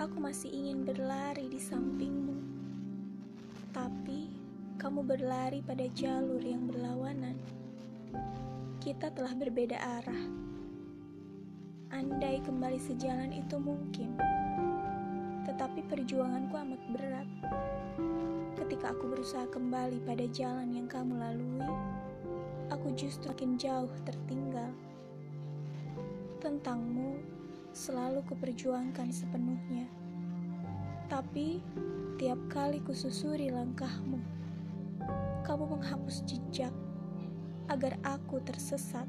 Aku masih ingin berlari di sampingmu, tapi kamu berlari pada jalur yang berlawanan. Kita telah berbeda arah. Andai kembali sejalan itu mungkin, tetapi perjuanganku amat berat. Ketika aku berusaha kembali pada jalan yang kamu lalui, aku justru makin jauh tertinggal. Tentangmu, selalu kuperjuangkan sepenuhnya. Tapi, tiap kali kususuri langkahmu, kamu menghapus jejak agar aku tersesat.